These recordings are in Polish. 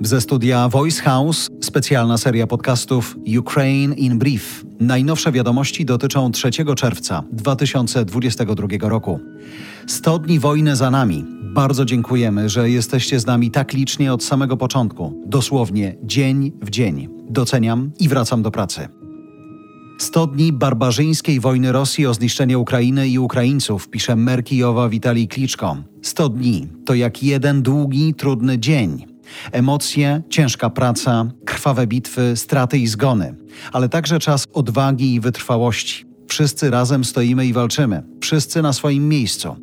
Ze studia Voice House specjalna seria podcastów Ukraine in Brief. Najnowsze wiadomości dotyczą 3 czerwca 2022 roku. 100 dni wojny za nami. Bardzo dziękujemy, że jesteście z nami tak licznie od samego początku, dosłownie dzień w dzień. Doceniam i wracam do pracy. 100 dni barbarzyńskiej wojny Rosji o zniszczenie Ukrainy i Ukraińców, pisze Merkijowa Witalij Kliczko. 100 dni to jak jeden długi, trudny dzień. Emocje, ciężka praca, krwawe bitwy, straty i zgony, ale także czas odwagi i wytrwałości. Wszyscy razem stoimy i walczymy, wszyscy na swoim miejscu.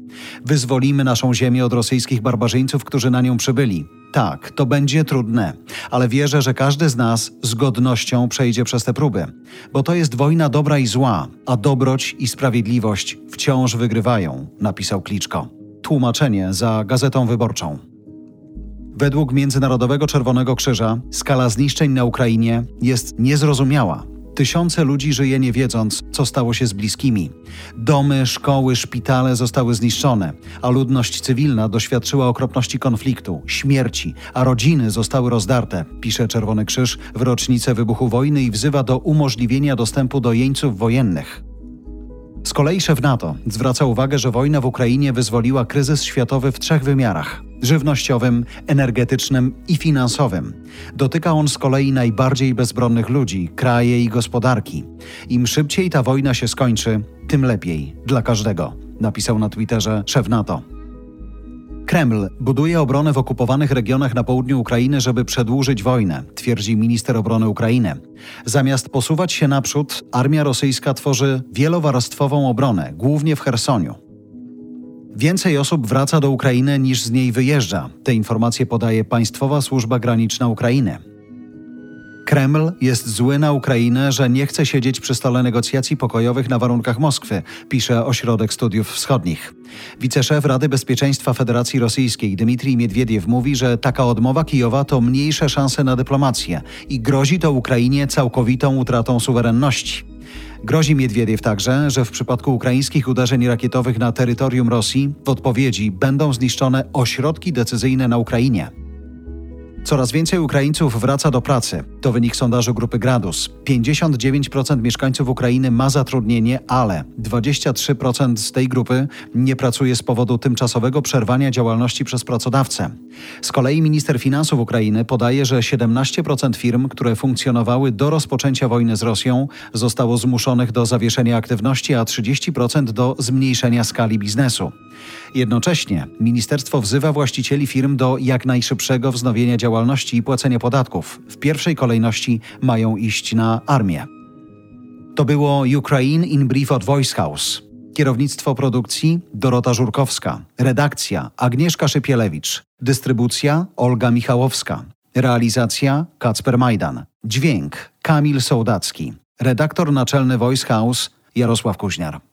Wyzwolimy naszą ziemię od rosyjskich barbarzyńców, którzy na nią przybyli. Tak, to będzie trudne, ale wierzę, że każdy z nas z godnością przejdzie przez te próby, bo to jest wojna dobra i zła, a dobroć i sprawiedliwość wciąż wygrywają, napisał Kliczko. Tłumaczenie za Gazetą Wyborczą. Według Międzynarodowego Czerwonego Krzyża skala zniszczeń na Ukrainie jest niezrozumiała. Tysiące ludzi żyje nie wiedząc, co stało się z bliskimi. Domy, szkoły, szpitale zostały zniszczone, a ludność cywilna doświadczyła okropności konfliktu, śmierci, a rodziny zostały rozdarte, pisze Czerwony Krzyż w rocznicę wybuchu wojny i wzywa do umożliwienia dostępu do jeńców wojennych. Z kolei szef NATO zwraca uwagę, że wojna w Ukrainie wyzwoliła kryzys światowy w trzech wymiarach żywnościowym, energetycznym i finansowym. Dotyka on z kolei najbardziej bezbronnych ludzi, kraje i gospodarki. Im szybciej ta wojna się skończy, tym lepiej dla każdego, napisał na Twitterze szef NATO. Kreml buduje obronę w okupowanych regionach na południu Ukrainy, żeby przedłużyć wojnę, twierdzi minister obrony Ukrainy. Zamiast posuwać się naprzód, armia rosyjska tworzy wielowarstwową obronę, głównie w Chersoniu. Więcej osób wraca do Ukrainy niż z niej wyjeżdża. Te informacje podaje Państwowa Służba Graniczna Ukrainy. Kreml jest zły na Ukrainę, że nie chce siedzieć przy stole negocjacji pokojowych na warunkach Moskwy, pisze Ośrodek Studiów Wschodnich. Wiceszef Rady Bezpieczeństwa Federacji Rosyjskiej Dmitrij Miedwiediew mówi, że taka odmowa Kijowa to mniejsze szanse na dyplomację i grozi to Ukrainie całkowitą utratą suwerenności. Grozi Miedwiediew także, że w przypadku ukraińskich uderzeń rakietowych na terytorium Rosji w odpowiedzi będą zniszczone ośrodki decyzyjne na Ukrainie. Coraz więcej Ukraińców wraca do pracy. To wynik sondażu grupy Gradus. 59% mieszkańców Ukrainy ma zatrudnienie, ale 23% z tej grupy nie pracuje z powodu tymczasowego przerwania działalności przez pracodawcę. Z kolei minister finansów Ukrainy podaje, że 17% firm, które funkcjonowały do rozpoczęcia wojny z Rosją, zostało zmuszonych do zawieszenia aktywności, a 30% do zmniejszenia skali biznesu. Jednocześnie ministerstwo wzywa właścicieli firm do jak najszybszego wznowienia działalności i płacenia podatków. W pierwszej kolejności mają iść na armię. To było Ukraine in Brief od Voice House. Kierownictwo produkcji Dorota Żurkowska. Redakcja Agnieszka Szypielewicz. Dystrybucja Olga Michałowska. Realizacja Kacper Majdan. Dźwięk Kamil Sołdacki. Redaktor naczelny Voice House Jarosław Kuźniar.